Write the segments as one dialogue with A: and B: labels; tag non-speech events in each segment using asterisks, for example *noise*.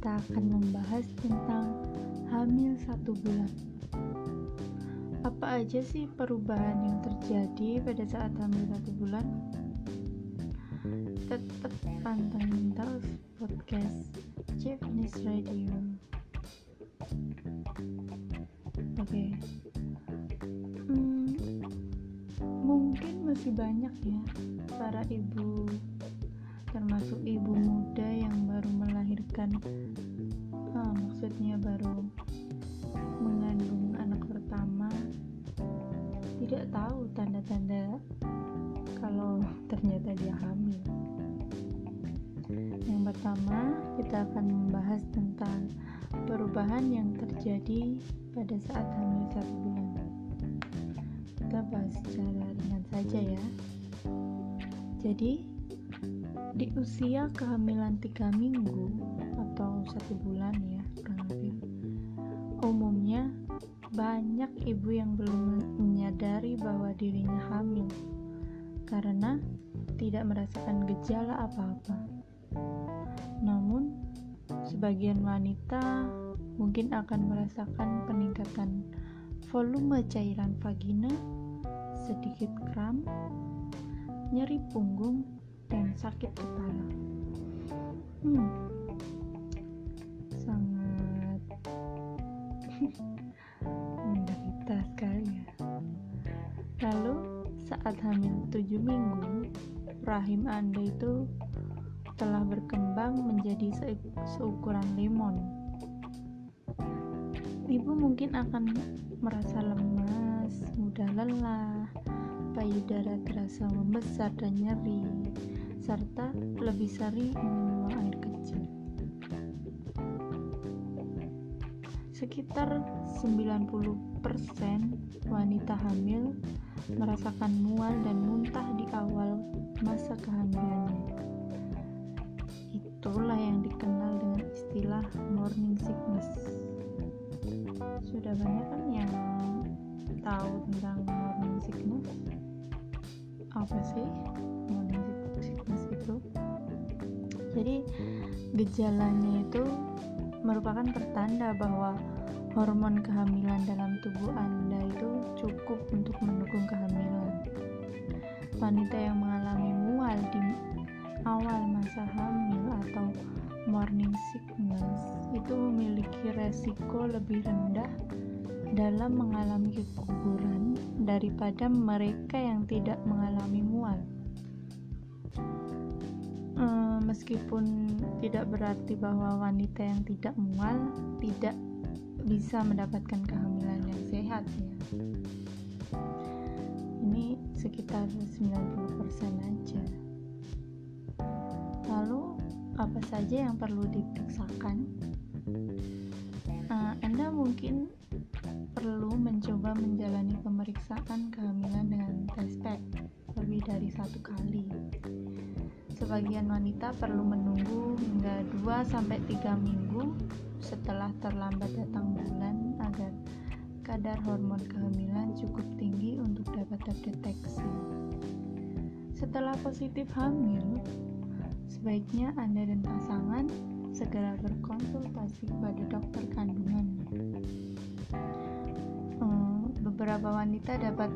A: kita akan membahas tentang hamil satu bulan. Apa aja sih perubahan yang terjadi pada saat hamil satu bulan? Tetap pantengin terus podcast Japanese Radio. Oke, okay. hmm, mungkin masih banyak ya para ibu tanda-tanda kalau ternyata dia hamil. Yang pertama kita akan membahas tentang perubahan yang terjadi pada saat hamil satu bulan. Kita bahas secara ringan saja ya. Jadi di usia kehamilan tiga minggu atau satu bulan ya kurang lebih umumnya banyak ibu yang belum menyadari bahwa dirinya hamil karena tidak merasakan gejala apa-apa namun sebagian wanita mungkin akan merasakan peningkatan volume cairan vagina sedikit kram nyeri punggung dan sakit kepala. Hmm, sangat menderita sekali. Lalu saat hamil 7 minggu, rahim Anda itu telah berkembang menjadi se seukuran lemon. Ibu mungkin akan merasa lemas, mudah lelah, payudara terasa membesar dan nyeri, serta lebih sering membuang air Sekitar 90% wanita hamil merasakan mual dan muntah di awal masa kehamilannya. Itulah yang dikenal dengan istilah morning sickness. Sudah banyak kan yang tahu tentang morning sickness? Apa sih morning sickness itu jadi gejalanya itu merupakan pertanda bahwa hormon kehamilan dalam tubuh Anda itu cukup untuk mendukung kehamilan. Wanita yang mengalami mual di awal masa hamil atau morning sickness itu memiliki resiko lebih rendah dalam mengalami keguguran daripada mereka yang tidak mengalami mual. Meskipun tidak berarti bahwa wanita yang tidak mual tidak bisa mendapatkan kehamilan yang sehat ya. Ini sekitar 90% aja. Lalu apa saja yang perlu diperiksakan? Nah, Anda mungkin perlu mencoba menjalani pemeriksaan kehamilan dengan tes pack lebih dari satu kali. Sebagian wanita perlu menunggu hingga 2-3 minggu setelah terlambat datang bulan agar kadar hormon kehamilan cukup tinggi untuk dapat terdeteksi. Setelah positif hamil, sebaiknya Anda dan pasangan segera berkonsultasi kepada dokter kandungan. Hmm, beberapa wanita dapat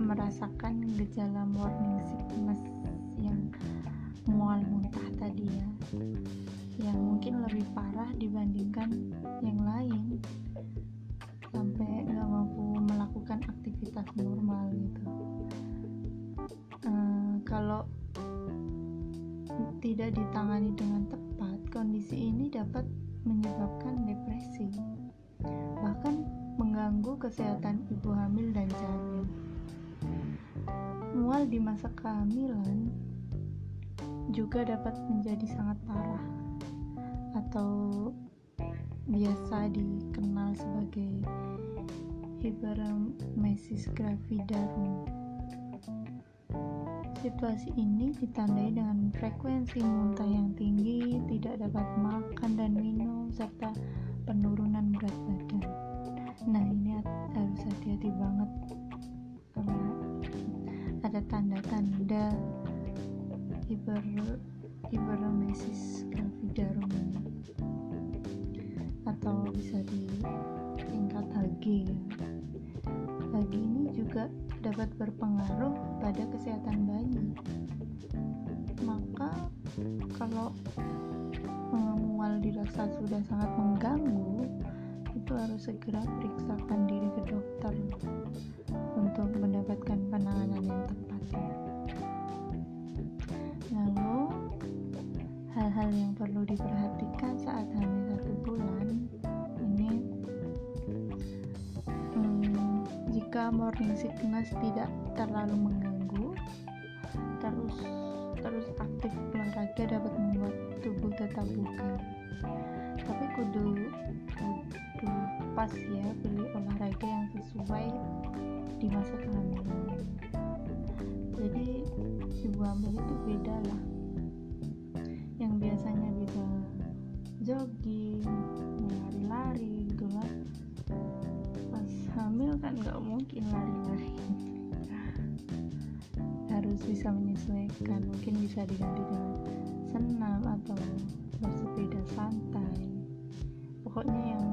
A: merasakan gejala morning sickness yang mual muntah tadi ya yang mungkin lebih parah dibandingkan yang lain. Sampai nggak mampu melakukan aktivitas normal gitu. Ehm, kalau tidak ditangani dengan tepat kondisi ini dapat menyebabkan depresi bahkan mengganggu kesehatan ibu hamil dan janin. Mual di masa kehamilan juga dapat menjadi sangat parah atau biasa dikenal sebagai hyperemesis gravidarum. Situasi ini ditandai dengan frekuensi muntah yang tinggi, tidak dapat makan dan minum, serta penurunan berat badan. Nah, ini harus hati-hati banget karena ada tanda-tanda hiper hiperemesis gravidarum bisa disingkat HG ya. HG ini juga dapat berpengaruh pada kesehatan bayi maka kalau mual dirasa sudah sangat mengganggu itu harus segera periksakan diri ke dokter untuk mendapatkan penanganan hal-hal yang perlu diperhatikan saat hamil satu bulan ini hmm, jika morning sickness tidak terlalu mengganggu terus terus aktif olahraga dapat membuat tubuh tetap bugar. Tapi kudu kudu pas ya pilih olahraga yang sesuai di masa kehamilan. Jadi ibu hamil itu beda lah biasanya bisa jogging lari-lari gitu lah. Pas hamil kan nggak mungkin lari-lari. Harus bisa menyesuaikan mungkin bisa diganti dengan senam atau bersepeda santai. Pokoknya yang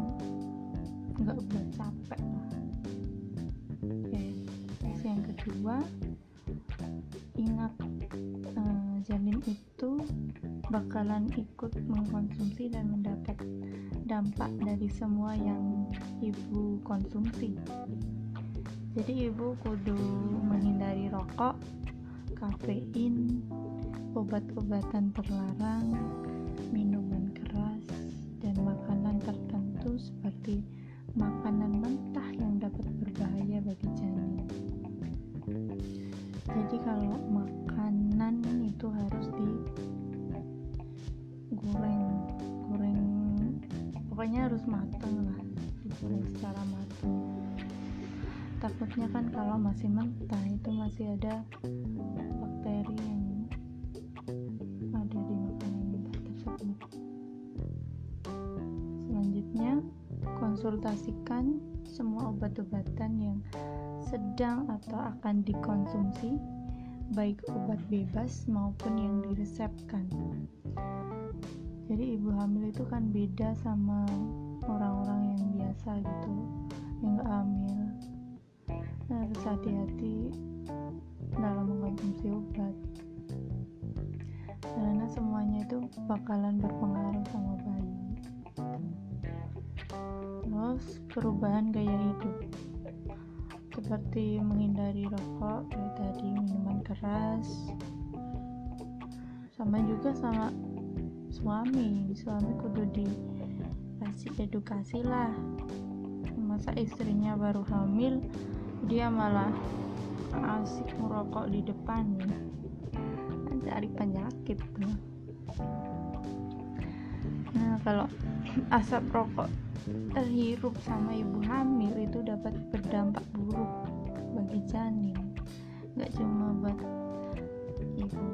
A: nggak buat capek oke terus yang kedua bakalan ikut mengkonsumsi dan mendapat dampak dari semua yang ibu konsumsi. Jadi ibu kudu menghindari rokok kafein, obat-obatan terlarang, minuman takutnya kan kalau masih mentah itu masih ada bakteri yang ada di makanan mentah tersebut. Selanjutnya konsultasikan semua obat-obatan yang sedang atau akan dikonsumsi baik obat bebas maupun yang diresepkan. Jadi ibu hamil itu kan beda sama orang-orang yang biasa gitu yang gak hamil harus hati-hati dalam mengkonsumsi obat. Karena semuanya itu bakalan berpengaruh sama bayi. Terus perubahan gaya hidup. Seperti menghindari rokok kayak tadi minuman keras. Sama juga sama suami. Suami kudu dikasih edukasi lah. Masa istrinya baru hamil dia malah asik merokok di depan kan cari penyakit tuh. Nah kalau asap rokok terhirup sama ibu hamil itu dapat berdampak buruk bagi janin. Nggak cuma buat ibu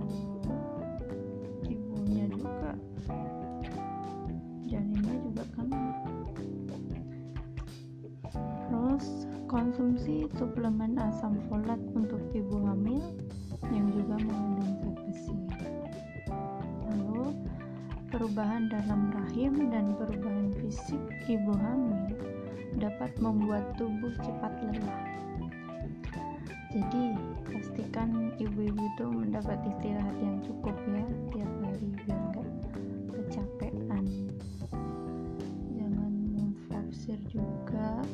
A: konsumsi suplemen asam folat untuk ibu hamil yang juga mengandung zat besi. Lalu perubahan dalam rahim dan perubahan fisik ibu hamil dapat membuat tubuh cepat lelah. Jadi pastikan ibu-ibu itu mendapat istirahat yang cukup ya tiap hari biar nggak kecapean. Jangan memforsir juga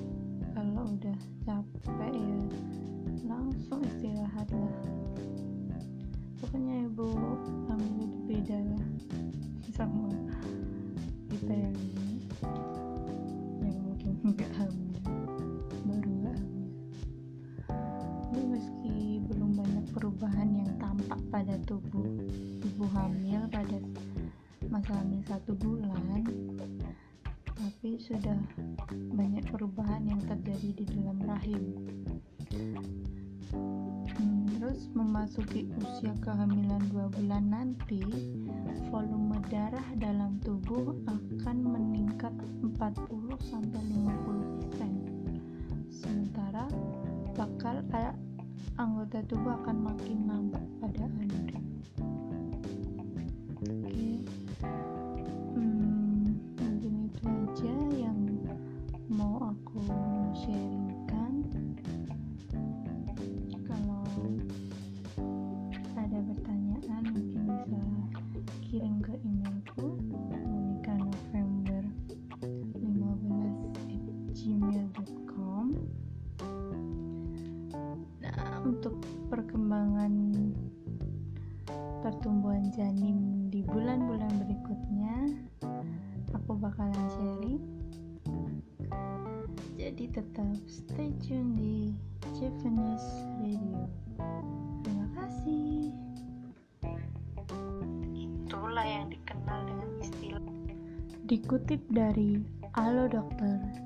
A: udah capek ya. Langsung istirahat lah. Pokoknya ibu hamil itu beda lah sama kita yang yang mungkin *laughs* nggak hamil tapi sudah banyak perubahan yang terjadi di dalam rahim. Hmm, terus memasuki usia kehamilan dua bulan nanti volume darah dalam tubuh akan meningkat 40 sampai 50 persen. Sementara bakal ada anggota tubuh akan makin nampak pada anak jadi tetap stay tune di Japanese Radio. Terima kasih. Itulah yang dikenal dengan istilah dikutip dari Alo Dokter